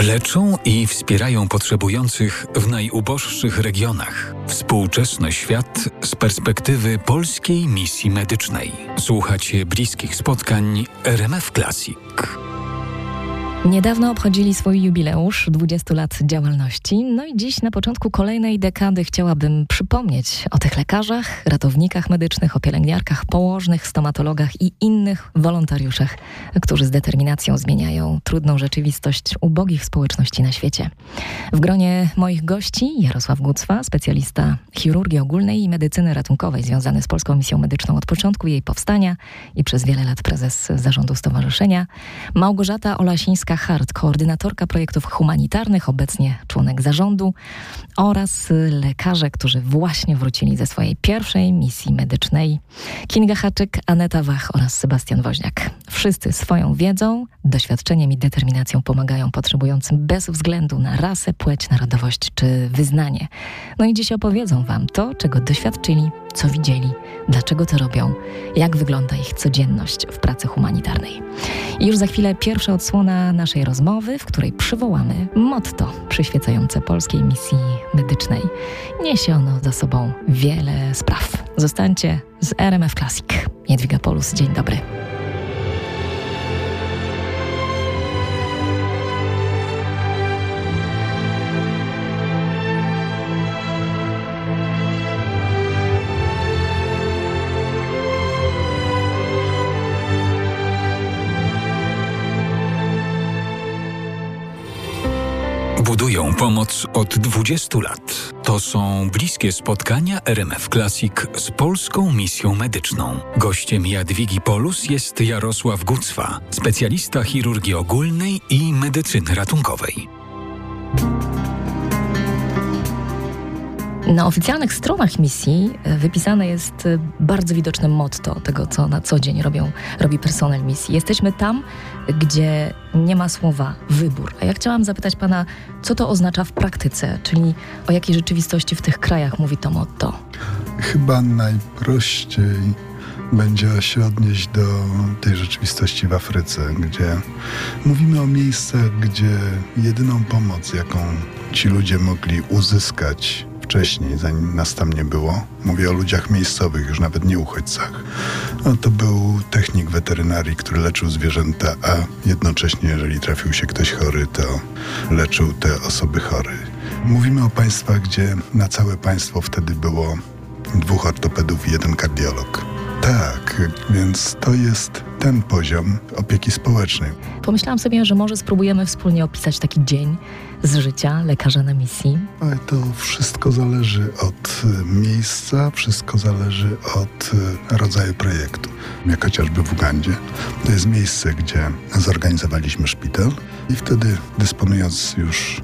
Leczą i wspierają potrzebujących w najuboższych regionach. Współczesny świat z perspektywy polskiej misji medycznej. Słuchacie bliskich spotkań RMF Classic. Niedawno obchodzili swój jubileusz 20 lat działalności, no i dziś na początku kolejnej dekady chciałabym przypomnieć o tych lekarzach, ratownikach medycznych, o pielęgniarkach, położnych, stomatologach i innych wolontariuszach, którzy z determinacją zmieniają trudną rzeczywistość ubogich społeczności na świecie. W gronie moich gości Jarosław Gucwa, specjalista chirurgii ogólnej i medycyny ratunkowej związany z Polską Misją Medyczną od początku jej powstania i przez wiele lat prezes zarządu stowarzyszenia, Małgorzata Olasińska Hart, koordynatorka projektów humanitarnych, obecnie członek zarządu oraz lekarze, którzy właśnie wrócili ze swojej pierwszej misji medycznej. Kinga Haczyk, Aneta Wach oraz Sebastian Woźniak. Wszyscy swoją wiedzą, doświadczeniem i determinacją pomagają potrzebującym bez względu na rasę, płeć, narodowość czy wyznanie. No i dziś opowiedzą Wam to, czego doświadczyli, co widzieli, dlaczego to robią, jak wygląda ich codzienność w pracy humanitarnej. I już za chwilę pierwsza odsłona naszej rozmowy, w której przywołamy motto przyświecające polskiej misji medycznej. Niesie ono za sobą wiele spraw. Zostańcie z RMF Classic. Jadwiga Polus, dzień dobry. Pomoc od 20 lat. To są bliskie spotkania RMF Classic z polską misją medyczną. Gościem Jadwigi Polus jest Jarosław Gucwa, specjalista chirurgii ogólnej i medycyny ratunkowej. Na oficjalnych stronach misji e, wypisane jest e, bardzo widoczne motto tego, co na co dzień robią, robi personel misji. Jesteśmy tam, gdzie nie ma słowa wybór. A ja chciałam zapytać pana, co to oznacza w praktyce, czyli o jakiej rzeczywistości w tych krajach mówi to motto? Chyba najprościej będzie się odnieść do tej rzeczywistości w Afryce, gdzie mówimy o miejscach, gdzie jedyną pomoc, jaką ci ludzie mogli uzyskać wcześniej, zanim nas tam nie było. Mówię o ludziach miejscowych, już nawet nie uchodźcach. No, to był technik weterynarii, który leczył zwierzęta, a jednocześnie, jeżeli trafił się ktoś chory, to leczył te osoby chore. Mówimy o państwach, gdzie na całe państwo wtedy było dwóch ortopedów i jeden kardiolog. Tak, więc to jest ten poziom opieki społecznej. Pomyślałam sobie, że może spróbujemy wspólnie opisać taki dzień z życia lekarza na misji. Ale to wszystko zależy od y, miejsca, wszystko zależy od y, rodzaju projektu. Jak chociażby w Ugandzie, to jest miejsce, gdzie zorganizowaliśmy szpital i wtedy dysponując już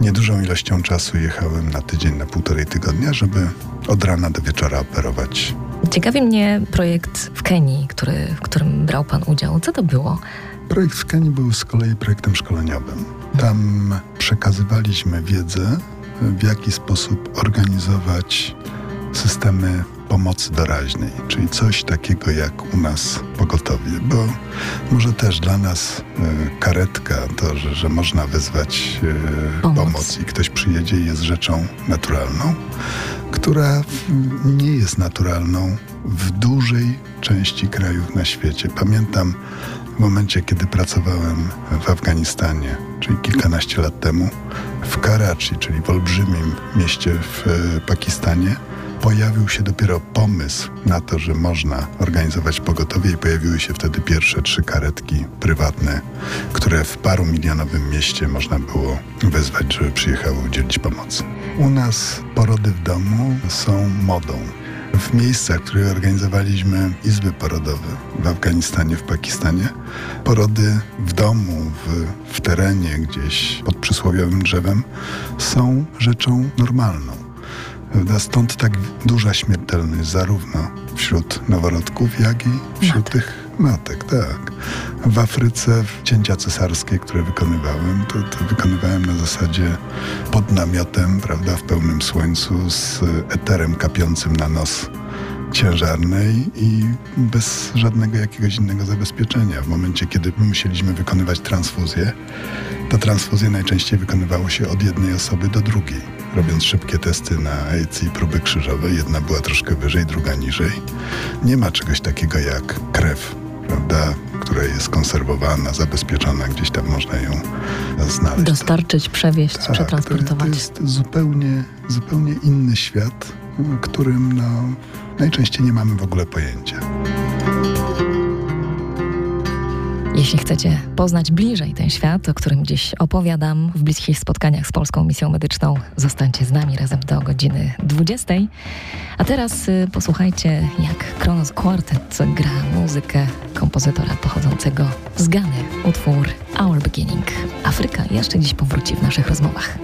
niedużą ilością czasu jechałem na tydzień, na półtorej tygodnia, żeby od rana do wieczora operować Ciekawi mnie projekt w Kenii, który, w którym brał Pan udział. Co to było? Projekt w Kenii był z kolei projektem szkoleniowym. Tam przekazywaliśmy wiedzę, w jaki sposób organizować systemy pomocy doraźnej, czyli coś takiego jak u nas pogotowie, bo może też dla nas y, karetka, to, że, że można wezwać y, pomoc. pomoc i ktoś przyjedzie jest rzeczą naturalną, która nie jest naturalną w dużej części krajów na świecie. Pamiętam w momencie, kiedy pracowałem w Afganistanie, czyli kilkanaście lat temu, w Karachi, czyli w olbrzymim mieście w e, Pakistanie, pojawił się dopiero pomysł na to, że można organizować pogotowie i pojawiły się wtedy pierwsze trzy karetki prywatne, które w paru milionowym mieście można było wezwać, żeby przyjechały udzielić pomocy. U nas porody w domu są modą. W miejscach, w których organizowaliśmy izby porodowe w Afganistanie, w Pakistanie, porody w domu, w, w terenie, gdzieś pod przysłowiowym drzewem są rzeczą normalną. Stąd tak duża śmiertelność zarówno wśród noworodków, jak i wśród Matek. tych matek, tak. W Afryce w cięcia cesarskie, które wykonywałem, to, to wykonywałem na zasadzie pod namiotem, prawda, w pełnym słońcu z eterem kapiącym na nos ciężarnej i bez żadnego jakiegoś innego zabezpieczenia. W momencie, kiedy musieliśmy wykonywać transfuzję, to transfuzję najczęściej wykonywało się od jednej osoby do drugiej, robiąc szybkie testy na AIDS i próby krzyżowe. Jedna była troszkę wyżej, druga niżej. Nie ma czegoś takiego jak krew, prawda, która jest konserwowana, zabezpieczona, gdzieś tam można ją znaleźć. Dostarczyć, przewieźć, tak, przetransportować. To, to jest zupełnie, zupełnie inny świat, którym no, najczęściej nie mamy w ogóle pojęcia. Jeśli chcecie poznać bliżej ten świat, o którym dziś opowiadam w bliskich spotkaniach z Polską Misją Medyczną, zostańcie z nami razem do godziny 20. A teraz y, posłuchajcie, jak Kronos Quartet gra muzykę kompozytora pochodzącego z Gany, utwór Our Beginning. Afryka jeszcze dziś powróci w naszych rozmowach.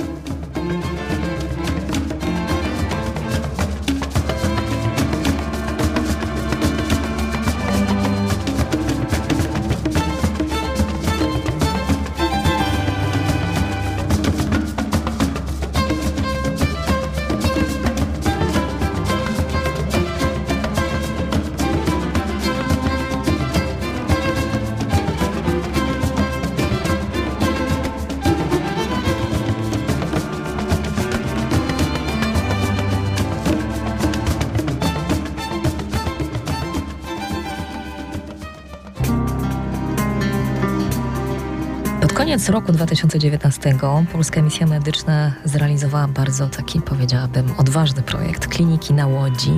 Koniec roku 2019 Polska Misja Medyczna zrealizowała bardzo taki, powiedziałabym, odważny projekt kliniki na Łodzi,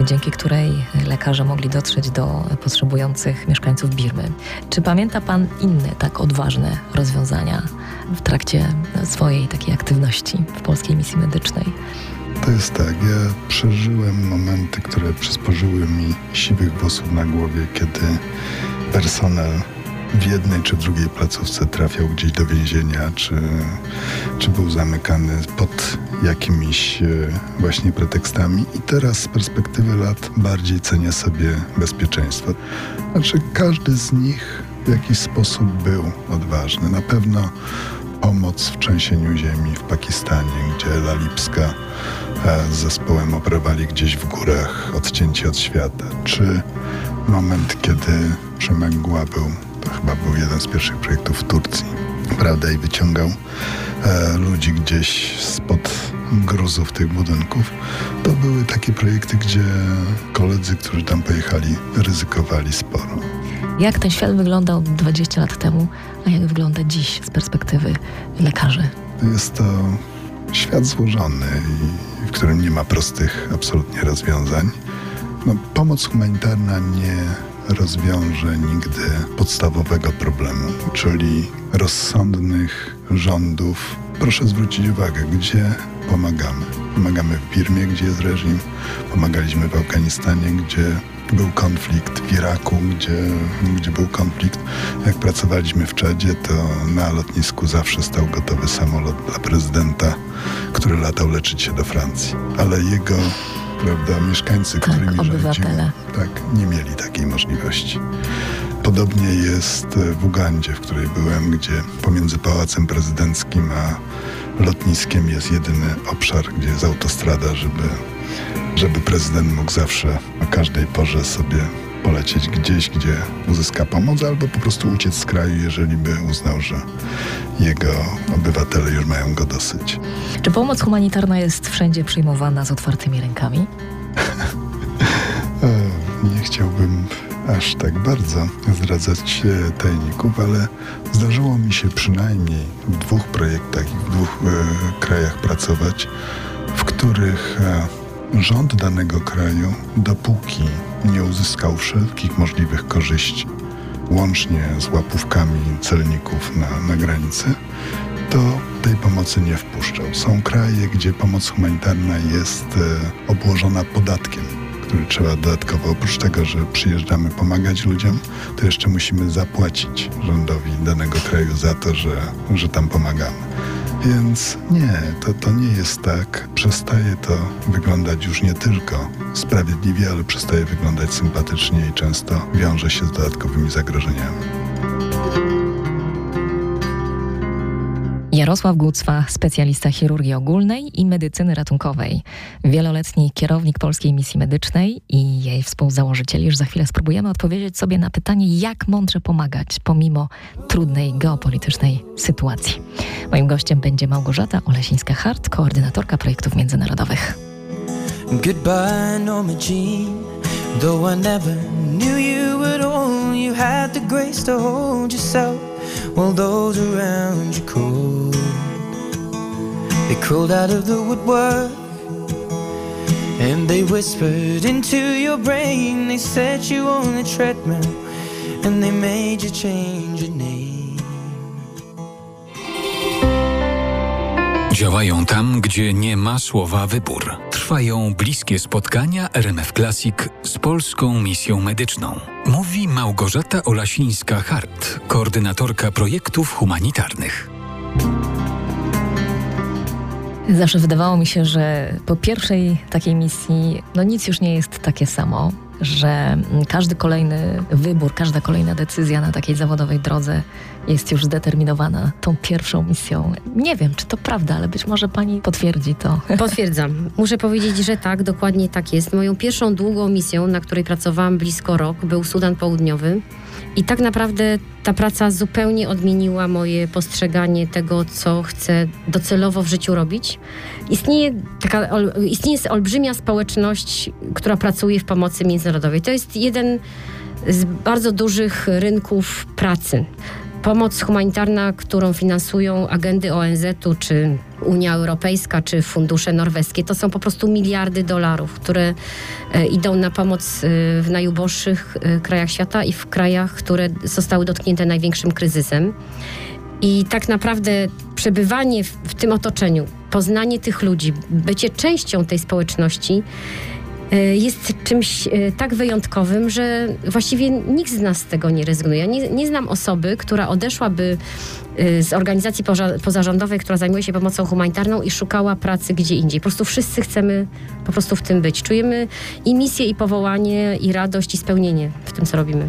dzięki której lekarze mogli dotrzeć do potrzebujących mieszkańców Birmy. Czy pamięta Pan inne tak odważne rozwiązania w trakcie swojej takiej aktywności w Polskiej Misji Medycznej? To jest tak, ja przeżyłem momenty, które przysporzyły mi siwych włosów na głowie, kiedy personel w jednej czy drugiej placówce trafiał gdzieś do więzienia, czy, czy był zamykany pod jakimiś e, właśnie pretekstami. I teraz z perspektywy lat bardziej cenię sobie bezpieczeństwo. Znaczy każdy z nich w jakiś sposób był odważny. Na pewno pomoc w trzęsieniu ziemi w Pakistanie, gdzie Lalipska e, z zespołem operowali gdzieś w górach, odcięci od świata, czy moment, kiedy Przemęgła był to chyba był jeden z pierwszych projektów w Turcji, prawda, i wyciągał e, ludzi gdzieś spod gruzów tych budynków. To były takie projekty, gdzie koledzy, którzy tam pojechali, ryzykowali sporo. Jak ten świat wyglądał 20 lat temu, a jak wygląda dziś z perspektywy lekarzy? Jest to świat złożony, w którym nie ma prostych absolutnie rozwiązań. No, pomoc humanitarna nie rozwiąże nigdy podstawowego problemu, czyli rozsądnych rządów. Proszę zwrócić uwagę, gdzie pomagamy. Pomagamy w Birmie, gdzie jest reżim, pomagaliśmy w Afganistanie, gdzie był konflikt, w Iraku, gdzie, gdzie był konflikt. Jak pracowaliśmy w Czadzie, to na lotnisku zawsze stał gotowy samolot dla prezydenta, który latał leczyć się do Francji. Ale jego prawda? Mieszkańcy, tak, którymi obywatele. tak, nie mieli takiej możliwości. Podobnie jest w Ugandzie, w której byłem, gdzie pomiędzy Pałacem Prezydenckim a lotniskiem jest jedyny obszar, gdzie jest autostrada, żeby, żeby prezydent mógł zawsze o każdej porze sobie polecieć gdzieś, gdzie uzyska pomoc, albo po prostu uciec z kraju, jeżeli by uznał, że jego obywatele już mają go dosyć. Czy pomoc humanitarna jest wszędzie przyjmowana z otwartymi rękami? Nie chciałbym aż tak bardzo zdradzać tajników, ale zdarzyło mi się przynajmniej w dwóch projektach i w dwóch e, krajach pracować, w których e, rząd danego kraju, dopóki nie uzyskał wszelkich możliwych korzyści, łącznie z łapówkami celników na, na granicy, to tej pomocy nie wpuszczał. Są kraje, gdzie pomoc humanitarna jest e, obłożona podatkiem, który trzeba dodatkowo, oprócz tego, że przyjeżdżamy pomagać ludziom, to jeszcze musimy zapłacić rządowi danego kraju za to, że, że tam pomagamy. Więc nie, to, to nie jest tak. Przestaje to wyglądać już nie tylko sprawiedliwie, ale przestaje wyglądać sympatycznie i często wiąże się z dodatkowymi zagrożeniami. Jarosław Gucwa, specjalista chirurgii ogólnej i medycyny ratunkowej, wieloletni kierownik Polskiej Misji Medycznej i jej współzałożyciel. Już za chwilę spróbujemy odpowiedzieć sobie na pytanie, jak mądrze pomagać pomimo trudnej geopolitycznej sytuacji. Moim gościem będzie Małgorzata Olesińska-Hart, koordynatorka projektów międzynarodowych. Goodbye, Norma Jean. Though I never knew you at all, you had the grace to hold yourself. while those around you crawled. They crawled out of the woodwork and they whispered into your brain. They set you on the treadmill and they made you change your name. Działają tam, gdzie nie ma słowa wybór. Trwają bliskie spotkania RMF Classic z polską misją medyczną. Mówi Małgorzata Olasińska-Hart, koordynatorka projektów humanitarnych. Zawsze wydawało mi się, że po pierwszej takiej misji, no nic już nie jest takie samo że każdy kolejny wybór, każda kolejna decyzja na takiej zawodowej drodze jest już zdeterminowana tą pierwszą misją. Nie wiem, czy to prawda, ale być może pani potwierdzi to. Potwierdzam. Muszę powiedzieć, że tak, dokładnie tak jest. Moją pierwszą długą misją, na której pracowałam blisko rok, był Sudan Południowy. I tak naprawdę ta praca zupełnie odmieniła moje postrzeganie tego, co chcę docelowo w życiu robić. Istnieje, taka, istnieje olbrzymia społeczność, która pracuje w pomocy międzynarodowej. To jest jeden z bardzo dużych rynków pracy pomoc humanitarna, którą finansują agendy ONZ-u, czy Unia Europejska, czy fundusze norweskie, to są po prostu miliardy dolarów, które e, idą na pomoc e, w najuboższych e, krajach świata i w krajach, które zostały dotknięte największym kryzysem. I tak naprawdę przebywanie w, tym otoczeniu, poznanie tych ludzi, bycie częścią tej społeczności jest czymś e, tak wyjątkowym, że właściwie nikt z nas z tego nie rezygnuje. Ja nie, nie znam osoby, która odeszłaby e, z organizacji pozarządowej, która zajmuje się pomocą humanitarną i szukała pracy gdzie indziej. Po prostu wszyscy chcemy po prostu w tym być. Czujemy i misję, i powołanie, i radość, i spełnienie w tym, co robimy.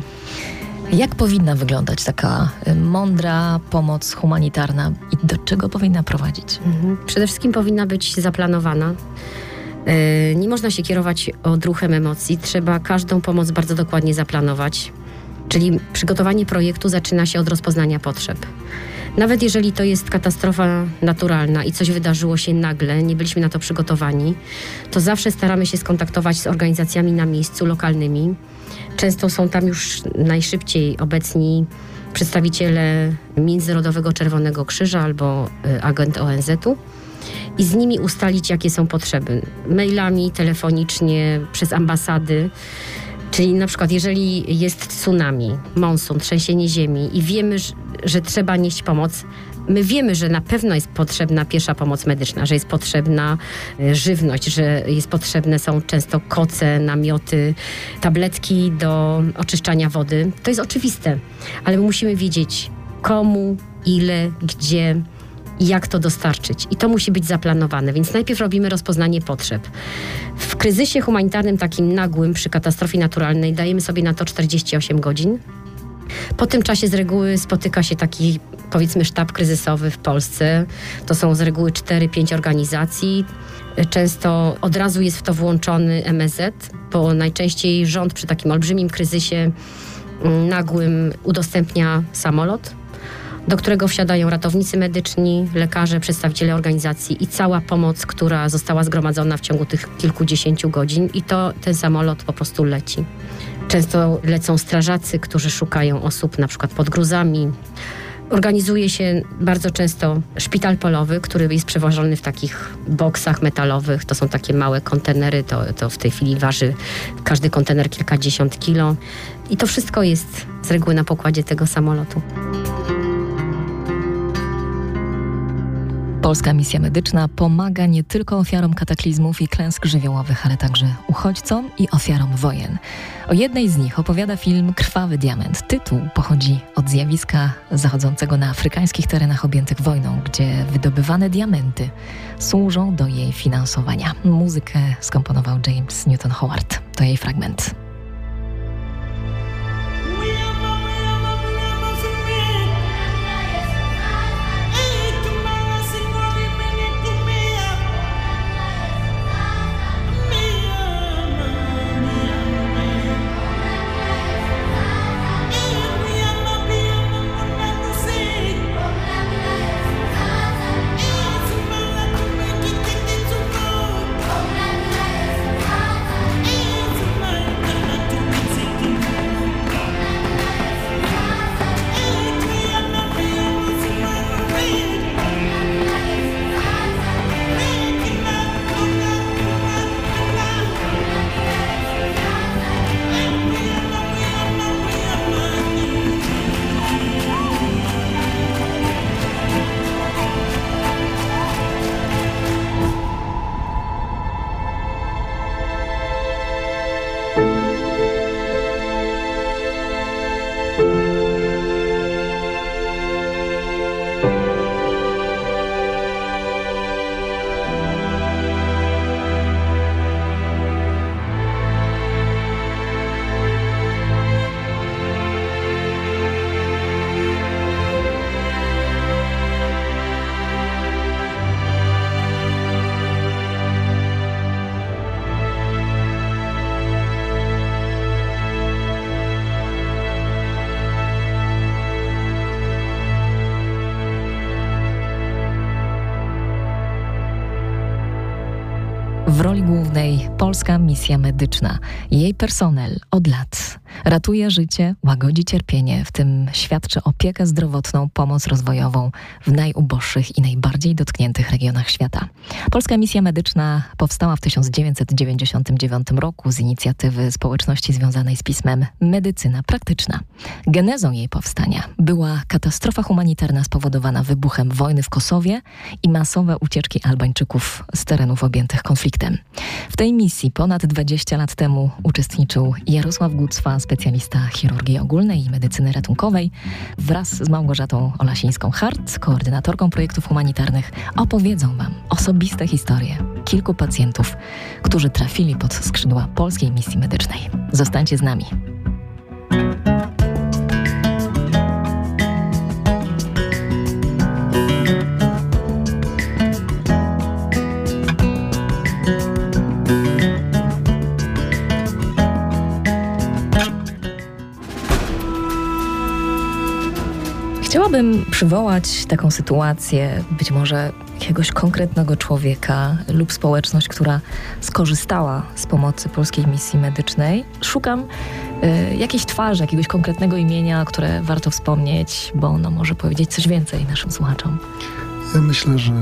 Jak powinna wyglądać taka mądra pomoc humanitarna i do czego powinna prowadzić? Mhm. Przede wszystkim powinna być zaplanowana. E, nie można się kierować odruchem emocji, trzeba każdą pomoc bardzo dokładnie zaplanować. Czyli przygotowanie projektu zaczyna się od rozpoznania potrzeb. Nawet jeżeli to jest katastrofa naturalna i coś wydarzyło się nagle, nie byliśmy na to przygotowani, to zawsze staramy się skontaktować z organizacjami na miejscu, lokalnymi. Często są tam już najszybciej obecni przedstawiciele Międzynarodowego Czerwonego Krzyża albo y, agent ONZ-u i z nimi ustalić, jakie są potrzeby. Mailami, telefonicznie, przez ambasady. Czyli na przykład, jeżeli jest tsunami, monsun, trzęsienie ziemi i wiemy, że trzeba nieść pomoc, my wiemy, że na pewno jest potrzebna pierwsza pomoc medyczna, że jest potrzebna e, żywność, że jest potrzebne są często koce, namioty, tabletki do oczyszczania wody. To jest oczywiste, ale my musimy wiedzieć komu, ile, gdzie, jak to dostarczyć. I to musi być zaplanowane, więc najpierw robimy rozpoznanie potrzeb. W kryzysie humanitarnym takim nagłym przy katastrofie naturalnej dajemy sobie na to 48 godzin. Po tym czasie z reguły spotyka się taki, powiedzmy, sztab kryzysowy w Polsce. To są z reguły 4-5 organizacji. Często od razu jest w to włączony MSZ, bo najczęściej rząd przy takim olbrzymim kryzysie mm, nagłym udostępnia samolot do którego wsiadają ratownicy medyczni, lekarze, przedstawiciele organizacji i cała pomoc, która została zgromadzona w ciągu tych kilkudziesięciu godzin i to ten samolot po prostu leci. Często lecą strażacy, którzy szukają osób na przykład pod gruzami. Organizuje się bardzo często szpital polowy, który jest przewożony w takich boksach metalowych. To są takie małe kontenery, to, to w tej chwili waży każdy kontener kilkadziesiąt kilo. I to wszystko jest z reguły na pokładzie tego samolotu. Polska Misja Medyczna pomaga nie tylko ofiarom kataklizmów i klęsk żywiołowych, ale także uchodźcom i ofiarom wojen. O jednej z nich opowiada film Krwawy Diament. Tytuł pochodzi od zjawiska zachodzącego na afrykańskich terenach objętych wojną, gdzie wydobywane diamenty służą do jej finansowania. Muzykę skomponował James Newton Howard. To jej fragment. W roli głównej polska misja medyczna. Jej personel od lat ratuje życie, łagodzi cierpienie, w tym świadczy opiekę zdrowotną, pomoc rozwojową w najuboższych i najbardziej dotkniętych regionach świata. Polska misja medyczna powstała w 1999 roku z inicjatywy społeczności związanej z pismem Medycyna Praktyczna. Genezą jej powstania była katastrofa humanitarna spowodowana wybuchem wojny w Kosowie i masowe ucieczki Albańczyków z terenów objętych konfliktem. W tej misji ponad 20 lat temu uczestniczył Jarosław Gucwa, specjalista chirurgii ogólnej i medycyny ratunkowej. Wraz z Małgorzatą Olasińską-Hart, koordynatorką projektów humanitarnych, opowiedzą Wam osobiste historie kilku pacjentów, którzy trafili pod skrzydła polskiej misji medycznej. Zostańcie z nami. Chciałabym przywołać taką sytuację, być może jakiegoś konkretnego człowieka lub społeczność, która skorzystała z pomocy polskiej misji medycznej. Szukam y, jakiejś twarzy, jakiegoś konkretnego imienia, które warto wspomnieć, bo ono może powiedzieć coś więcej naszym słuchaczom. Ja myślę, że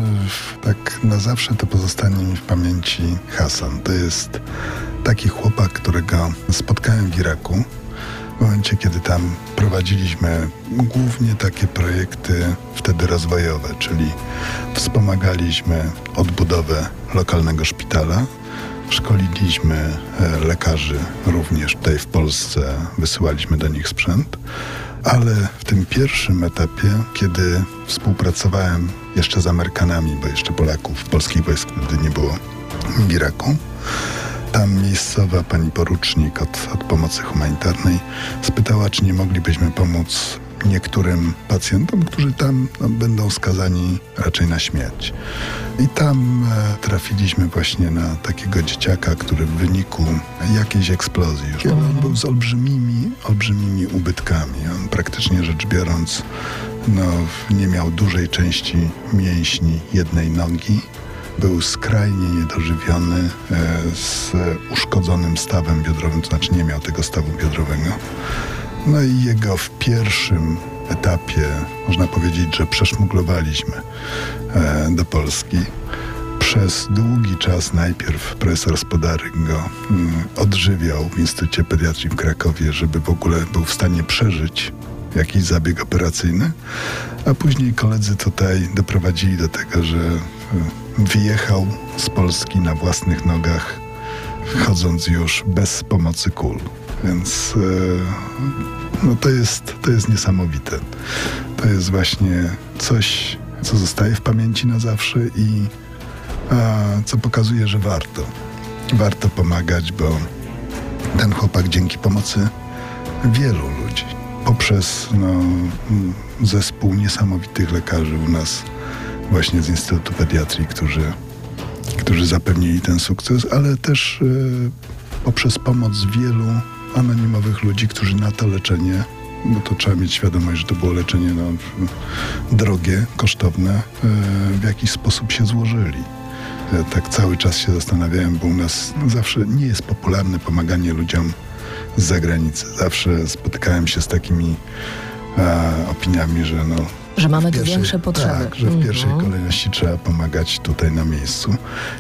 tak na zawsze to pozostanie mi w pamięci Hasan. To jest taki chłopak, którego spotkałem w Iraku w momencie, kiedy tam prowadziliśmy głównie takie projekty wtedy rozwojowe, czyli wspomagaliśmy odbudowę lokalnego szpitala, szkoliliśmy e, lekarzy również tutaj w Polsce, wysyłaliśmy do nich sprzęt, ale w tym pierwszym etapie, kiedy współpracowałem jeszcze z Amerykanami, bo jeszcze Polaków, polskich wojsk wtedy nie było w Iraku, tam miejscowa pani porucznik od, od pomocy humanitarnej spytała, czy nie moglibyśmy pomóc niektórym pacjentom, którzy tam no, będą skazani raczej na śmierć. I tam e, trafiliśmy właśnie na takiego dzieciaka, który w wyniku jakiejś eksplozji już on był z olbrzymimi, olbrzymimi ubytkami. On praktycznie rzecz biorąc no, nie miał dużej części mięśni jednej nogi był skrajnie niedożywiony e, z uszkodzonym stawem biodrowym, to znaczy nie miał tego stawu biodrowego. No i jego w pierwszym etapie, można powiedzieć, że przeszmuglowaliśmy e, do Polski. Przez długi czas najpierw profesor Spodaryk go mm, odżywiał w Instytucie Pediatrii w Krakowie, żeby w ogóle był w stanie przeżyć jakiś zabieg operacyjny, a później koledzy tutaj doprowadzili do tego, że e, wyjechał z Polski na własnych nogach, chodząc już bez pomocy kul. Więc e, no to, jest, to jest niesamowite. To jest właśnie coś, co zostaje w pamięci na zawsze i a, co pokazuje, że warto. Warto pomagać, bo ten chłopak dzięki pomocy wielu ludzi, poprzez no, zespół niesamowitych lekarzy u nas właśnie z Instytutu Pediatrii, którzy, którzy zapewnili ten sukces, ale też y, poprzez pomoc wielu anonimowych ludzi, którzy na to leczenie, bo to trzeba mieć świadomość, że to było leczenie no, drogie, kosztowne, y, w jakiś sposób się złożyli. Ja tak cały czas się zastanawiałem, bo u nas zawsze nie jest popularne pomaganie ludziom z zagranicy. Zawsze spotykałem się z takimi a, opiniami, że no, że mamy tu większe potrzeby. Tak, że w mhm. pierwszej kolejności trzeba pomagać tutaj na miejscu.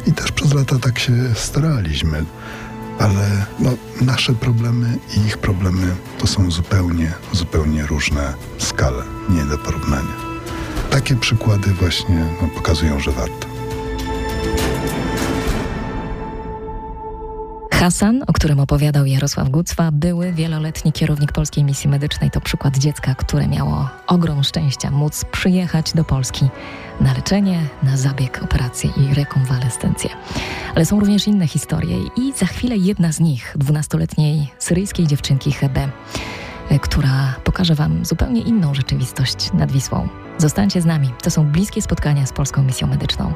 I też przez lata tak się staraliśmy. Ale no, nasze problemy i ich problemy to są zupełnie, zupełnie różne skale, nie do porównania. Takie przykłady właśnie no, pokazują, że warto. Hasan, o którym opowiadał Jarosław Gucwa, były wieloletni kierownik Polskiej Misji Medycznej. To przykład dziecka, które miało ogrom szczęścia móc przyjechać do Polski na leczenie, na zabieg, operację i rekonwalescencję. Ale są również inne historie i za chwilę jedna z nich, dwunastoletniej syryjskiej dziewczynki Hebe, która pokaże Wam zupełnie inną rzeczywistość nad Wisłą. Zostańcie z nami. To są bliskie spotkania z Polską Misją Medyczną.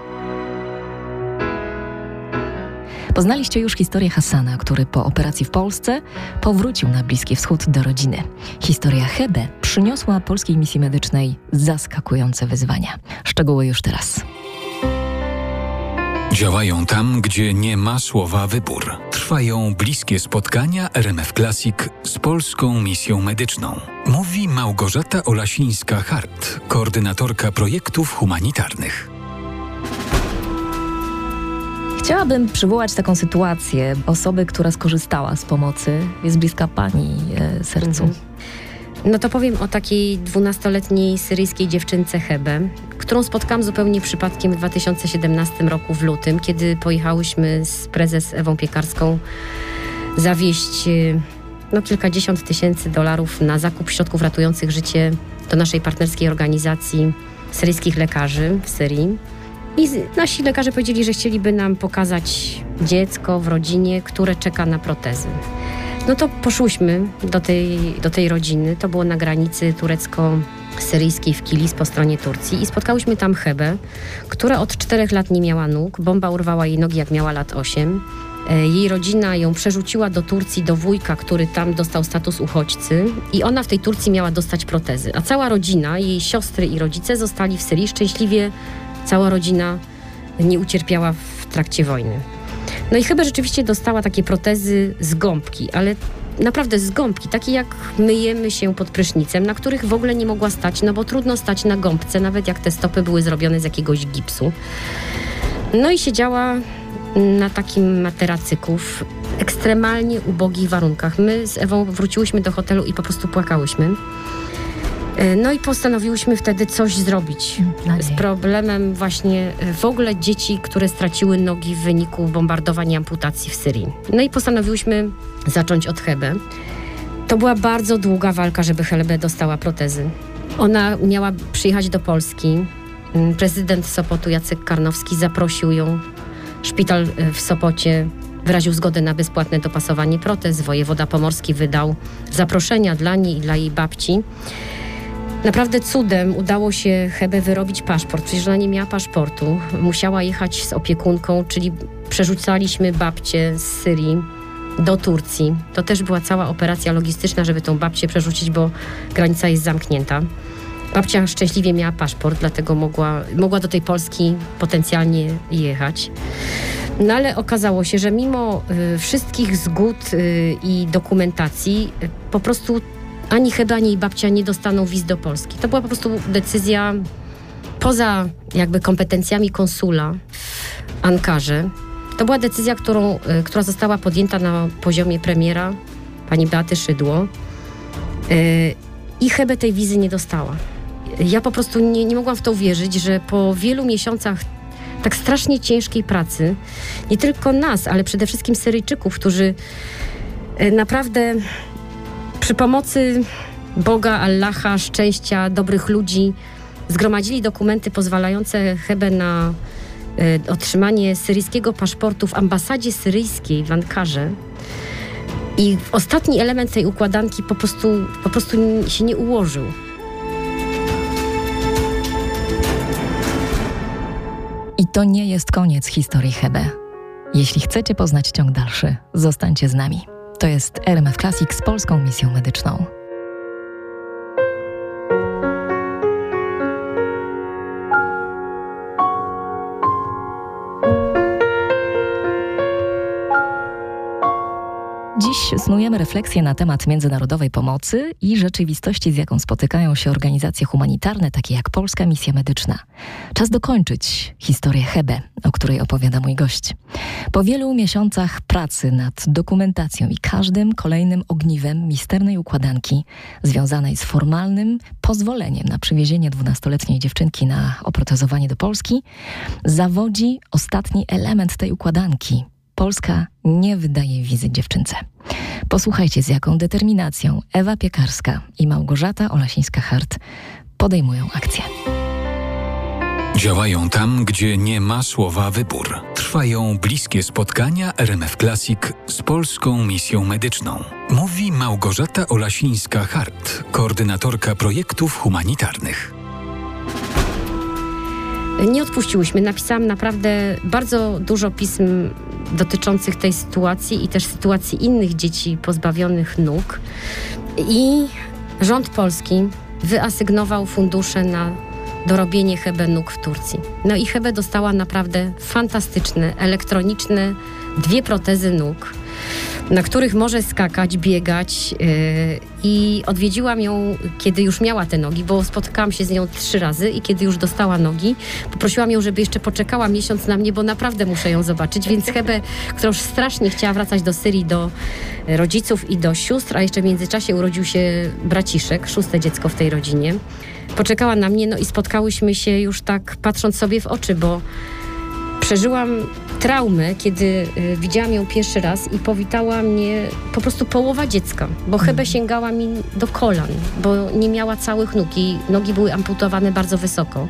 Poznaliście już historię Hassana, który po operacji w Polsce powrócił na Bliski Wschód do rodziny. Historia Hebe przyniosła polskiej misji medycznej zaskakujące wyzwania. Szczegóły już teraz. Działają tam, gdzie nie ma słowa wybór. Trwają bliskie spotkania RMF Classic z polską misją medyczną. Mówi Małgorzata Olasińska-Hart, koordynatorka projektów humanitarnych. Chciałabym przywołać taką sytuację osoby, która skorzystała z pomocy, jest bliska pani e, sercu. Mhm. No to powiem o takiej dwunastoletniej syryjskiej dziewczynce Hebe, którą spotkałam zupełnie przypadkiem w 2017 roku w lutym, kiedy pojechałyśmy z prezes Ewą Piekarską zawieść e, no, kilkadziesiąt tysięcy dolarów na zakup środków ratujących życie do naszej partnerskiej organizacji syryjskich lekarzy w Syrii. I nasi lekarze powiedzieli, że chcieliby nam pokazać dziecko w rodzinie, które czeka na protezy. No to poszłyśmy do tej, do tej rodziny. To było na granicy turecko-syryjskiej w Kilis po stronie Turcji i spotkałyśmy tam Hebę, która od czterech lat nie miała nóg. Bomba urwała jej nogi, jak miała lat 8. E, jej rodzina ją przerzuciła do Turcji, do wujka, który tam dostał status uchodźcy i ona w tej Turcji miała dostać protezy. A cała rodzina, jej siostry i rodzice zostali w Syrii szczęśliwie. Cała rodzina nie ucierpiała w trakcie wojny. No i chyba rzeczywiście dostała takie protezy z gąbki, ale naprawdę z gąbki, takie jak myjemy się pod prysznicem, na których w ogóle nie mogła stać, no bo trudno stać na gąbce, nawet jak te stopy były zrobione z jakiegoś gipsu. No i siedziała na takim materacyku w ekstremalnie ubogich warunkach. My z Ewą wróciłyśmy do hotelu i po prostu płakałyśmy. E, no i postanowiłyśmy wtedy coś zrobić z problemem właśnie e, w ogóle dzieci, które straciły nogi w wyniku bombardowań i amputacji w Syrii. No i postanowiłyśmy zacząć od Hebe. To była bardzo długa walka, żeby Hebe dostała protezy. Ona miała przyjechać do Polski. Mm, prezydent Sopotu Jacek Karnowski zaprosił ją. Szpital e, w Sopocie wyraził zgodę na bezpłatne dopasowanie protez. Wojewoda Pomorski wydał zaproszenia dla niej i dla jej babci. Naprawdę cudem udało się Hebe wyrobić paszport. Przecież ona nie miała paszportu. Musiała jechać z opiekunką, czyli przerzucaliśmy babcię z Syrii do Turcji. To też była cała operacja logistyczna, żeby tą babcię przerzucić, bo granica jest zamknięta. Babcia szczęśliwie miała paszport, dlatego mogła, mogła do tej Polski potencjalnie jechać. No ale okazało się, że mimo y, wszystkich zgód y, i dokumentacji, y, po prostu ani chyba, ani babcia nie dostaną wiz do Polski. To była po prostu decyzja poza jakby kompetencjami konsula w Ankarze. To była decyzja, którą, y, która została podjęta na poziomie premiera, pani Beaty Szydło. Y, I Hebe tej wizy nie dostała. Ja po prostu nie, nie mogłam w to uwierzyć, że po wielu miesiącach tak strasznie ciężkiej pracy, nie tylko nas, ale przede wszystkim Syryjczyków, którzy y, naprawdę przy pomocy Boga, Allaha, szczęścia, dobrych ludzi zgromadzili dokumenty pozwalające Hebe na y, otrzymanie syryjskiego paszportu w ambasadzie syryjskiej w Ankarze. I ostatni element tej układanki po prostu, po prostu się nie ułożył. I to nie jest koniec historii Hebe. Jeśli chcecie poznać ciąg dalszy, zostańcie z nami. To jest RMF Classic z polską misją medyczną. Dziś snujemy refleksję na temat międzynarodowej pomocy i rzeczywistości, z jaką spotykają się organizacje humanitarne, takie jak Polska Misja Medyczna. Czas dokończyć historię Hebe, o której opowiada mój gość. Po wielu miesiącach pracy nad dokumentacją i każdym kolejnym ogniwem misternej układanki związanej z formalnym pozwoleniem na przywiezienie dwunastoletniej dziewczynki na oprotezowanie do Polski, zawodzi ostatni element tej układanki – Polska nie wydaje wizy dziewczynce. Posłuchajcie, z jaką determinacją Ewa Piekarska i Małgorzata Olasińska-Hart podejmują akcję. Działają tam, gdzie nie ma słowa wybór. Trwają bliskie spotkania RMF Classic z polską misją medyczną. Mówi Małgorzata Olasińska-Hart, koordynatorka projektów humanitarnych. Nie odpuściłyśmy. Napisałam naprawdę bardzo dużo pism dotyczących tej sytuacji i też sytuacji innych dzieci pozbawionych nóg. I rząd polski wyasygnował fundusze na dorobienie Hebe nóg w Turcji. No i Hebe dostała naprawdę fantastyczne, elektroniczne dwie protezy nóg na których może skakać, biegać yy, i odwiedziłam ją, kiedy już miała te nogi, bo spotkałam się z nią trzy razy i kiedy już dostała nogi, poprosiłam ją, żeby jeszcze poczekała miesiąc na mnie, bo naprawdę muszę ją zobaczyć, więc Hebe, która już strasznie chciała wracać do Syrii, do rodziców i do sióstr, a jeszcze w międzyczasie urodził się braciszek, szóste dziecko w tej rodzinie, poczekała na mnie, no i spotkałyśmy się już tak patrząc sobie w oczy, bo przeżyłam traumę, kiedy y, widziałam ją pierwszy raz i powitała mnie po prostu połowa dziecka, bo Hebe mhm. sięgała mi do kolan, bo nie miała całych nóg i nogi były amputowane bardzo wysoko.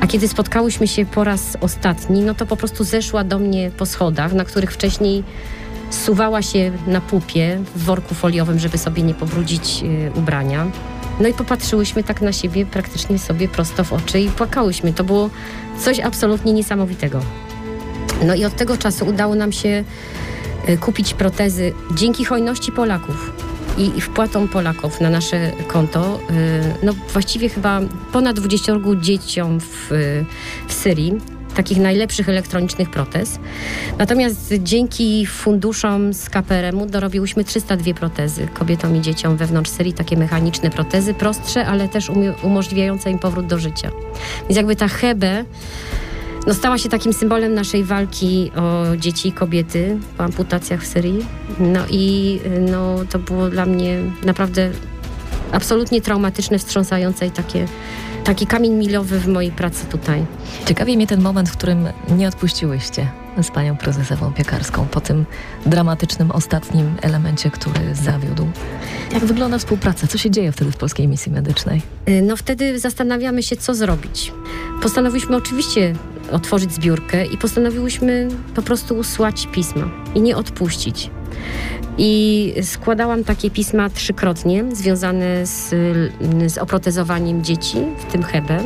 A kiedy spotkałyśmy się po raz ostatni, no to po prostu zeszła do mnie po schodach, na których wcześniej suwała się na pupie w worku foliowym, żeby sobie nie pobrudzić y, ubrania. No i popatrzyłyśmy tak na siebie praktycznie sobie prosto w oczy i płakałyśmy. To było coś absolutnie niesamowitego. No i od tego czasu udało nam się e, kupić protezy dzięki hojności Polaków i, wpłatą Polaków na nasze konto. E, no właściwie chyba ponad 20 dzieciom w, w Syrii takich najlepszych elektronicznych protez. Natomiast dzięki funduszom z KPRM-u dorobiłyśmy 302 protezy kobietom i dzieciom wewnątrz Syrii, takie mechaniczne protezy, prostsze, ale też umożliwiające im powrót do życia. Więc jakby ta Hebe no, stała się takim symbolem naszej walki o dzieci i kobiety po amputacjach w Syrii. No i no, to było dla mnie naprawdę absolutnie traumatyczne, wstrząsające i takie, taki kamień milowy w mojej pracy tutaj. Ciekawi mnie ten moment, w którym nie odpuściłyście z panią prezesową piekarską po tym dramatycznym ostatnim elemencie, który zawiódł. Jak wygląda współpraca? Co się dzieje wtedy w Polskiej Misji Medycznej? Y, no wtedy zastanawiamy się, co zrobić. Postanowiliśmy oczywiście otworzyć zbiórkę i postanowiłyśmy po prostu usłać pisma i nie odpuścić. I składałam takie pisma trzykrotnie, związane z, z oprotezowaniem dzieci, w tym Hebe.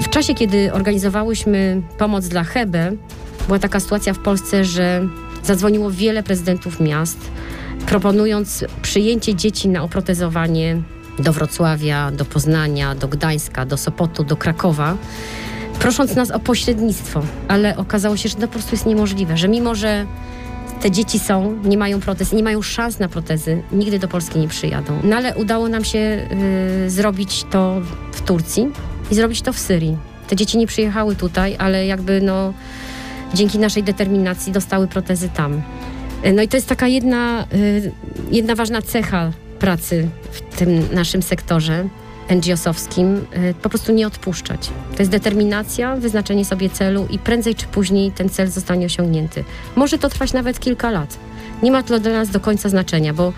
W czasie, kiedy organizowałyśmy pomoc dla Hebe, była taka sytuacja w Polsce, że zadzwoniło wiele prezydentów miast, proponując przyjęcie dzieci na oprotezowanie do Wrocławia, do Poznania, do Gdańska, do Sopotu, do Krakowa, prosząc nas o pośrednictwo, ale okazało się, że to po prostu jest niemożliwe, że mimo, że te dzieci są, nie mają protez, nie mają szans na protezy, nigdy do Polski nie przyjadą. No ale udało nam się y, zrobić to w Turcji i zrobić to w Syrii. Te dzieci nie przyjechały tutaj, ale jakby no dzięki naszej determinacji dostały protezy tam. Y, no i to jest taka jedna, y, jedna ważna cecha pracy w tym naszym sektorze NGO-sowskim, y, po prostu nie odpuszczać. To jest determinacja, wyznaczenie sobie celu i prędzej czy później ten cel zostanie osiągnięty. Może to trwać nawet kilka lat. Nie ma to dla nas do końca znaczenia, bo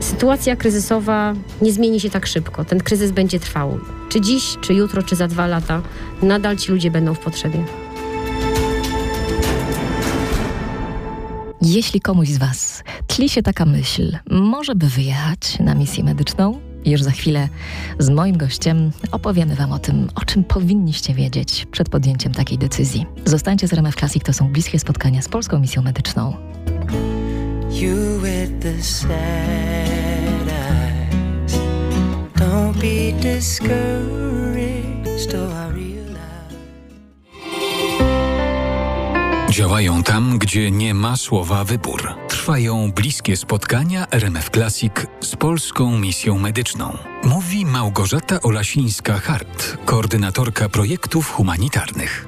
sytuacja kryzysowa nie zmieni się tak szybko. Ten kryzys będzie trwał. Czy dziś, czy jutro, czy za dwa lata, nadal ci ludzie będą w potrzebie. Jeśli komuś z Was tli się taka myśl, może by wyjechać na misję medyczną, już za chwilę z moim gościem opowiemy Wam o tym, o czym powinniście wiedzieć przed podjęciem takiej decyzji. Zostańcie z RMF Classic, to są bliskie spotkania z Polską Misją Medyczną. You with the sad eyes. Don't be discouraged, oh, Działają tam, gdzie nie ma słowa wybór. Trwają bliskie spotkania RMF Classic z polską misją medyczną. Mówi Małgorzata Olasińska-Hart, koordynatorka projektów humanitarnych.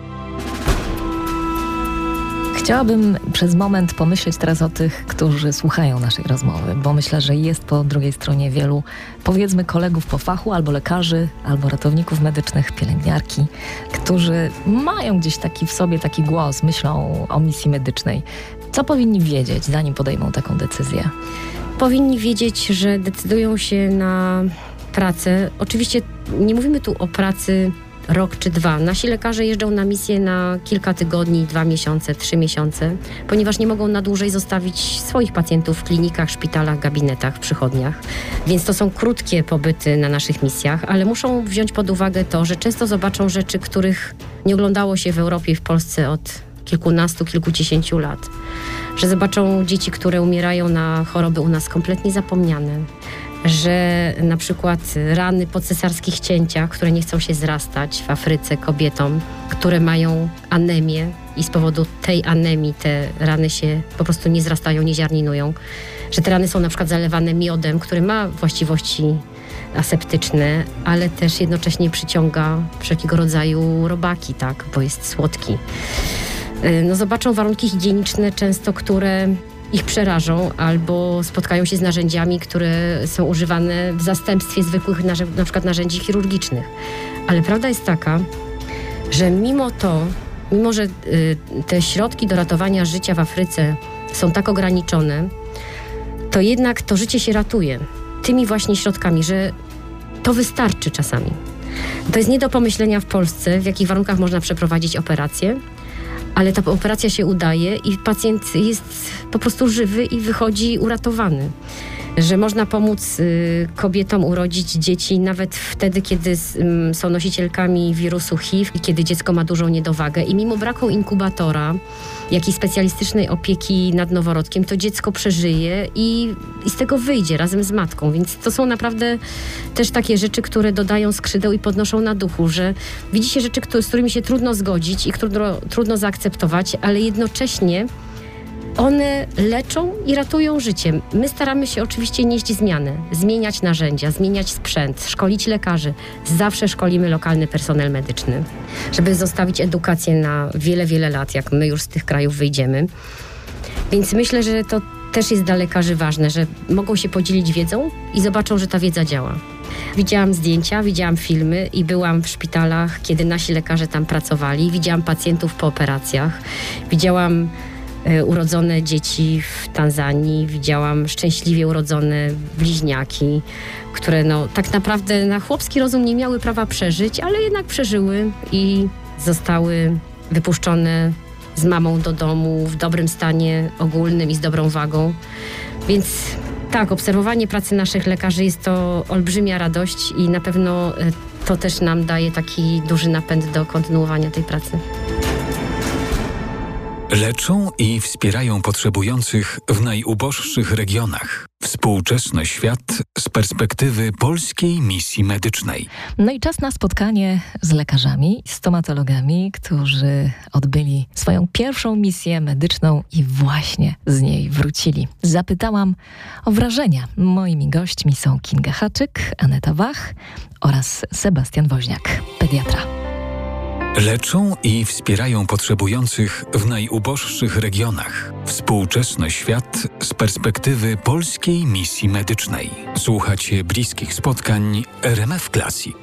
Chciałabym przez moment pomyśleć teraz o tych, którzy słuchają naszej rozmowy, bo myślę, że jest po drugiej stronie wielu, powiedzmy, kolegów po fachu, albo lekarzy, albo ratowników medycznych, pielęgniarki, którzy mają gdzieś taki w sobie taki głos, myślą o misji medycznej. Co powinni wiedzieć, zanim podejmą taką decyzję? Powinni wiedzieć, że decydują się na pracę. Oczywiście nie mówimy tu o pracy rok czy dwa. Nasi lekarze jeżdżą na misję na kilka tygodni, dwa miesiące, trzy miesiące, ponieważ nie mogą na dłużej zostawić swoich pacjentów w klinikach, szpitalach, gabinetach, przychodniach. Więc to są krótkie pobyty na naszych misjach, ale muszą wziąć pod uwagę to, że często zobaczą rzeczy, których nie oglądało się w Europie i w Polsce od kilkunastu, kilkudziesięciu lat. Że zobaczą dzieci, które umierają na choroby u nas kompletnie zapomniane. że na przykład rany po cesarskich cięciach, które nie chcą się zrastać w Afryce kobietom, które mają anemię i z powodu tej anemii te rany się po prostu nie zrastają, nie ziarninują, że te rany są na przykład zalewane miodem, który ma właściwości aseptyczne, ale też jednocześnie przyciąga wszelkiego rodzaju robaki, tak, bo jest słodki. Y, no zobaczą warunki higieniczne często, które ich przerażą albo spotkają się z narzędziami, które są używane w zastępstwie zwykłych na przykład narzędzi chirurgicznych. Ale prawda jest taka, że mimo to, mimo że y, te środki do ratowania życia w Afryce są tak ograniczone, to jednak to życie się ratuje tymi właśnie środkami, że to wystarczy czasami. To jest nie do pomyślenia w Polsce, w jakich warunkach można przeprowadzić operację, ale ta operacja się udaje i pacjent jest po prostu żywy i wychodzi uratowany że można pomóc y, kobietom urodzić dzieci nawet wtedy, kiedy są nosicielkami wirusu HIV i kiedy dziecko ma dużą niedowagę. I mimo braku inkubatora, jak i specjalistycznej opieki nad noworodkiem, to dziecko przeżyje i, i z tego wyjdzie razem z matką. Więc to są naprawdę też takie rzeczy, które dodają skrzydeł i podnoszą na duchu, że widzi się rzeczy, z którymi się trudno zgodzić i trudno, trudno zaakceptować, ale jednocześnie one leczą i ratują życie. My staramy się oczywiście nieść zmiany, zmieniać narzędzia, zmieniać sprzęt, szkolić lekarzy. Zawsze szkolimy lokalny personel medyczny, żeby zostawić edukację na wiele, wiele lat, jak my już z tych krajów wyjdziemy. Więc myślę, że to też jest dla lekarzy ważne, że mogą się podzielić wiedzą i zobaczą, że ta wiedza działa. Widziałam zdjęcia, widziałam filmy i byłam w szpitalach, kiedy nasi lekarze tam pracowali. Widziałam pacjentów po operacjach. Widziałam urodzone dzieci w Tanzanii, widziałam szczęśliwie urodzone bliźniaki, które no, tak naprawdę na chłopski rozum nie miały prawa przeżyć, ale jednak przeżyły i zostały wypuszczone z mamą do domu w dobrym stanie ogólnym i z dobrą wagą. Więc tak, obserwowanie pracy naszych lekarzy jest to olbrzymia radość i na pewno e, to też nam daje taki duży napęd do kontynuowania tej pracy. Leczą i wspierają potrzebujących w najuboższych regionach. Współczesny świat z perspektywy polskiej misji medycznej. No i czas na spotkanie z lekarzami, stomatologami, którzy odbyli swoją pierwszą misję medyczną i właśnie z niej wrócili. Zapytałam o wrażenia. Moimi gośćmi są Kinga Haczyk, Aneta Wach oraz Sebastian Woźniak, pediatra. Leczą i wspierają potrzebujących w najuboższych regionach. Współczesny świat z perspektywy polskiej misji medycznej. Słuchacie bliskich spotkań RMF Classic.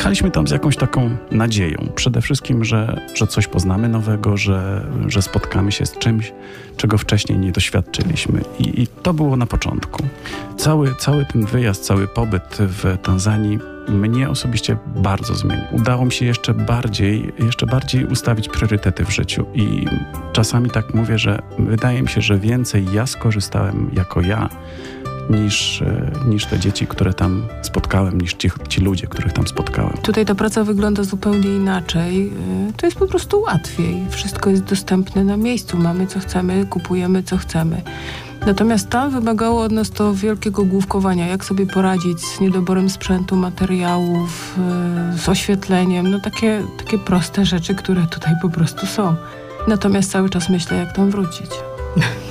Jechaliśmy tam z jakąś taką nadzieją. Przede wszystkim, że, że coś poznamy nowego, że, że spotkamy się z czymś, czego wcześniej nie doświadczyliśmy. I, I, to było na początku. Cały, cały ten wyjazd, cały pobyt w Tanzanii mnie osobiście bardzo zmienił. Udało mi się jeszcze bardziej, jeszcze bardziej ustawić priorytety w życiu i czasami tak mówię, że wydaje mi się, że więcej ja skorzystałem jako ja niż, e, niż te dzieci, które tam spotkałem, niż ci, ci ludzie, których tam spotkałem. Tutaj ta praca wygląda zupełnie inaczej. E, to jest po prostu łatwiej. Wszystko jest dostępne na miejscu. Mamy co chcemy, kupujemy co chcemy. Natomiast tam wymagało od nas to wielkiego główkowania, jak sobie poradzić z niedoborem sprzętu, materiałów, e, z oświetleniem, no takie, takie proste rzeczy, które tutaj po prostu są. Natomiast cały czas myślę, jak tam wrócić.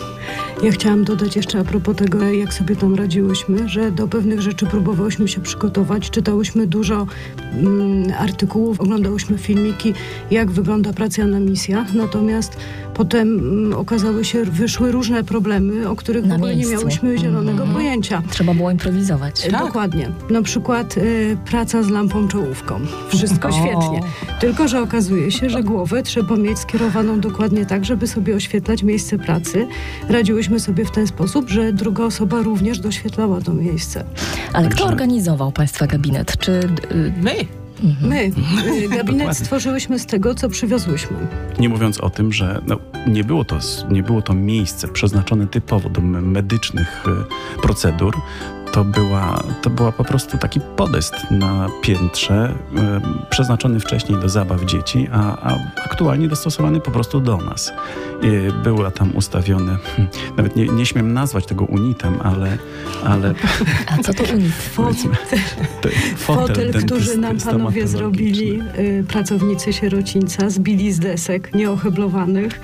Ja chciałam dodać jeszcze a propos tego, jak sobie tam radziłyśmy, że do pewnych rzeczy próbowałyśmy się przygotować. Czytałyśmy dużo mm, artykułów, oglądałyśmy filmiki, jak wygląda praca na misjach. Natomiast potem mm, okazały się, wyszły różne problemy, o których na w ogóle miejscu. nie miałyśmy zielonego mm -hmm. pojęcia. Trzeba było improwizować. Tak. Dokładnie. Na przykład y, praca z lampą czołówką. Wszystko o. świetnie. Tylko, że okazuje się, że głowę trzeba mieć skierowaną dokładnie tak, żeby sobie oświetlać miejsce pracy. Radziłyśmy sobie w ten sposób, że druga osoba również doświetlała to miejsce. Ale kto organizował Państwa gabinet? Czy... Y, My. Mhm. My y, gabinet stworzyłyśmy z tego, co przywiozłyśmy. Nie mówiąc o tym, że no, nie, było to, nie było to miejsce przeznaczone typowo do medycznych y, procedur, to była, to była po prostu taki podest na piętrze, y, przeznaczony wcześniej do zabaw dzieci, a, a aktualnie dostosowany po prostu do nas. Y, była tam ustawiony, hmm, nawet nie, nie śmiem nazwać tego unitem, ale... ale a co to unit? fotel, fotel który nam panowie zrobili, y, pracownicy sierocińca, zbili z desek nieoheblowanych.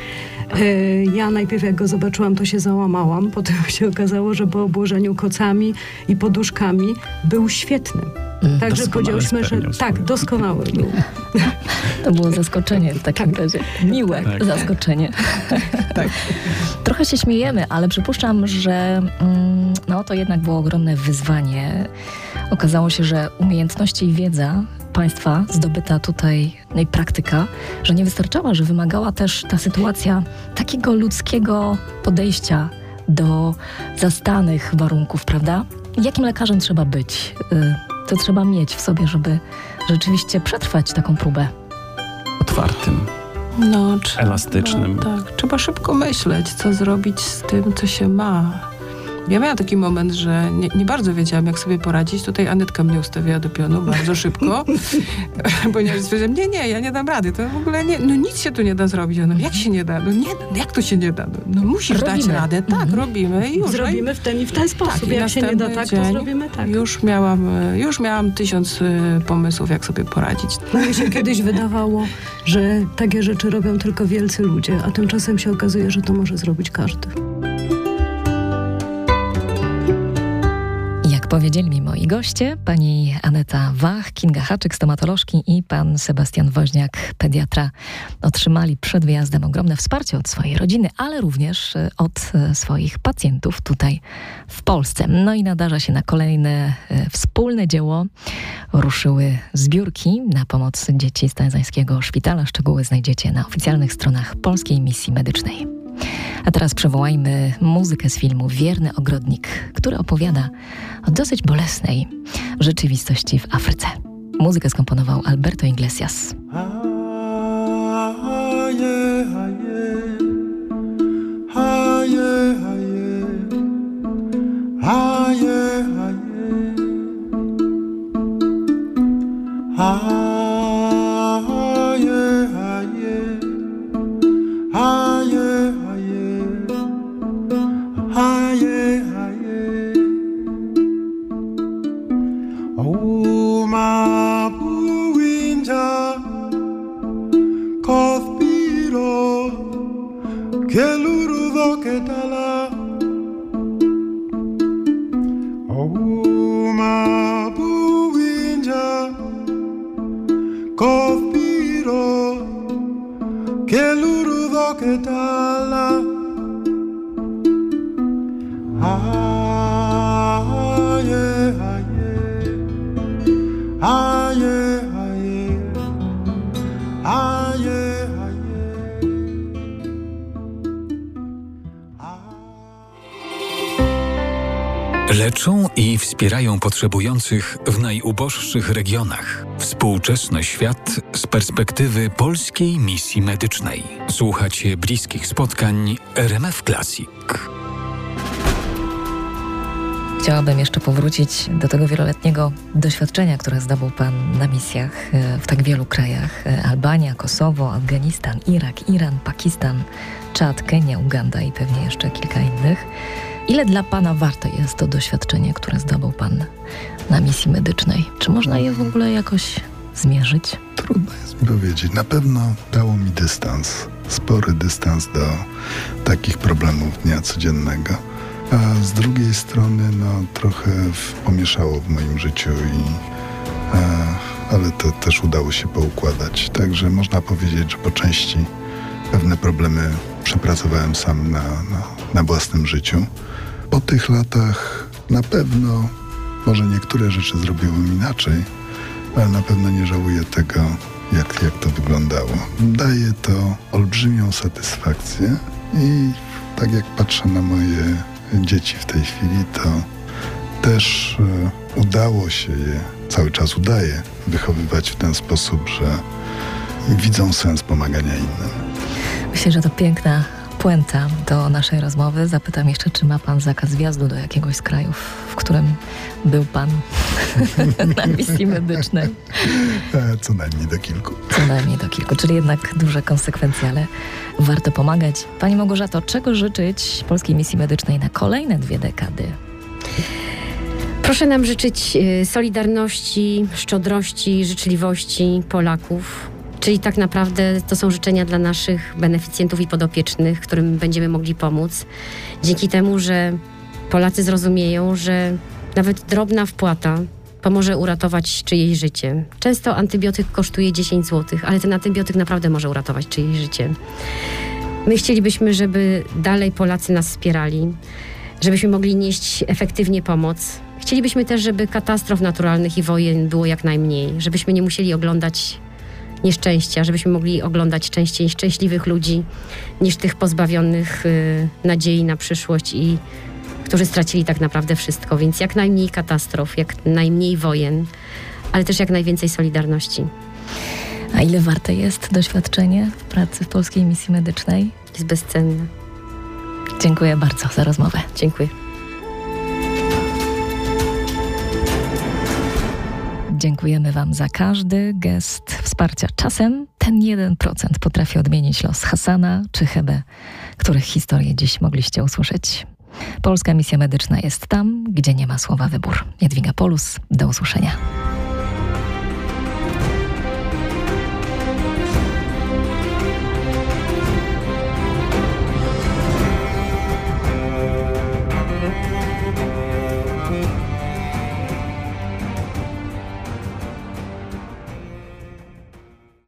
Y, ja najpierw jak go zobaczyłam, to się załamałam. Potem się okazało, że po obłożeniu kocami i poduszkami był świetny. Mm. Także powiedziałyśmy, że tak, doskonały był. To było zaskoczenie w takim tak. razie. Miłe tak. zaskoczenie. Tak. Trochę się śmiejemy, ale przypuszczam, że mm, no, to jednak było ogromne wyzwanie. Okazało się, że umiejętności i wiedza państwa zdobyta tutaj no i praktyka, że nie wystarczała, że wymagała też ta sytuacja takiego ludzkiego podejścia do zastanych warunków, prawda? Jakim lekarzem trzeba być? Co trzeba mieć w sobie, żeby rzeczywiście przetrwać taką próbę? Otwartym. No, trzeba, elastycznym. tak, trzeba szybko myśleć, co zrobić z tym, co się ma ja miałam taki moment, że nie, nie, bardzo wiedziałam, jak sobie poradzić. Tutaj Anetka mnie ustawiła do pionu bardzo szybko, ponieważ stwierdziłam, nie, nie, ja nie dam rady. To w ogóle nie, no nic się tu nie da zrobić. Ona, jak się nie da? No nie, jak to się nie da? No, no musisz robimy. dać radę. Tak, mhm. robimy i już. Zrobimy w ten i w ten sposób. Tak, jak się nie da tak, to zrobimy tak. Już miałam, już miałam tysiąc y, pomysłów, jak sobie poradzić. No mi się kiedyś wydawało, że takie rzeczy robią tylko wielcy ludzie, a tymczasem się okazuje, że to może zrobić każdy. Powiedzieli mi moi goście, pani Aneta Wach, Kinga Haczyk, stomatolożki i pan Sebastian Woźniak, pediatra, otrzymali przed wyjazdem ogromne wsparcie od swojej rodziny, ale również e, od e, swoich pacjentów tutaj w Polsce. No i nadarza się na kolejne e, wspólne dzieło. Ruszyły zbiórki na pomoc dzieci z Tanzańskiego Szpitala. Szczegóły znajdziecie na oficjalnych stronach Polskiej Misji Medycznej. A teraz przywołajmy muzykę z filmu Wierny Ogrodnik, który opowiada o dosyć bolesnej rzeczywistości w Afryce. Muzykę skomponował Alberto Iglesias. Cospiro, che lurdo che tal potrzebujących w najuboższych regionach. Współczesny świat z perspektywy polskiej misji medycznej. Słuchacie bliskich spotkań RMF Classic. Chciałabym jeszcze powrócić do tego wieloletniego doświadczenia, które zdobył Pan na misjach e, w tak wielu krajach: e, Albania, Kosowo, Afganistan, Irak, Iran, Pakistan, Czad, Kenia, Uganda i pewnie jeszcze kilka innych. Ile dla Pana warte jest to doświadczenie, które zdobył Pan na misji medycznej? Czy można je w ogóle jakoś zmierzyć? Trudno jest mi powiedzieć. Na pewno dało mi dystans, spory dystans do takich problemów dnia codziennego. A z drugiej strony, no, trochę pomieszało w moim życiu i ale to też udało się poukładać. Także można powiedzieć, że po części pewne problemy przepracowałem sam na, na, na własnym życiu. Po tych latach na pewno, może niektóre rzeczy zrobiłem inaczej, ale na pewno nie żałuję tego, jak, jak to wyglądało. Daje to olbrzymią satysfakcję i tak jak patrzę na moje dzieci w tej chwili, to też e, udało się je, cały czas udaje, wychowywać w ten sposób, że widzą sens pomagania innym. Myślę, że to piękna puenta do naszej rozmowy. Zapytam jeszcze, czy ma pan zakaz wjazdu do jakiegoś z krajów, w którym był pan na misji medycznej? E, co najmniej do kilku. Co najmniej do kilku, czyli jednak duże konsekwencje, ale warto pomagać. Pani Małgorzato, czego życzyć polskiej misji medycznej na kolejne dwie dekady? Proszę nam życzyć y, solidarności, szczodrości, życzliwości Polaków. Czyli tak naprawdę to są życzenia dla naszych beneficjentów i podopiecznych, którym będziemy mogli pomóc. Dzięki temu, że Polacy zrozumieją, że nawet drobna wpłata pomoże uratować czyjeś życie. Często antybiotyk kosztuje 10 zł, ale ten antybiotyk naprawdę może uratować czyjeś życie. My chcielibyśmy, żeby dalej Polacy nas wspierali, żebyśmy mogli nieść efektywnie pomoc. Chcielibyśmy też, żeby katastrof naturalnych i wojen było jak najmniej, żebyśmy nie musieli oglądać nieszczęścia, żebyśmy mogli oglądać częściej szczęśliwych ludzi niż tych pozbawionych y, nadziei na przyszłość i którzy stracili tak naprawdę wszystko. Więc jak najmniej katastrof, jak najmniej wojen, ale też jak najwięcej solidarności. A ile warte jest doświadczenie w pracy w polskiej misji medycznej? Jest bezcenne. Dziękuję bardzo za rozmowę. Dziękuję. Dziękujemy Wam za każdy gest wsparcia. Czasem ten 1% potrafi odmienić los Hasana czy Hebe, których historię dziś mogliście usłyszeć. Polska misja medyczna jest tam, gdzie nie ma słowa wybór. Jadwiga Polus, do usłyszenia.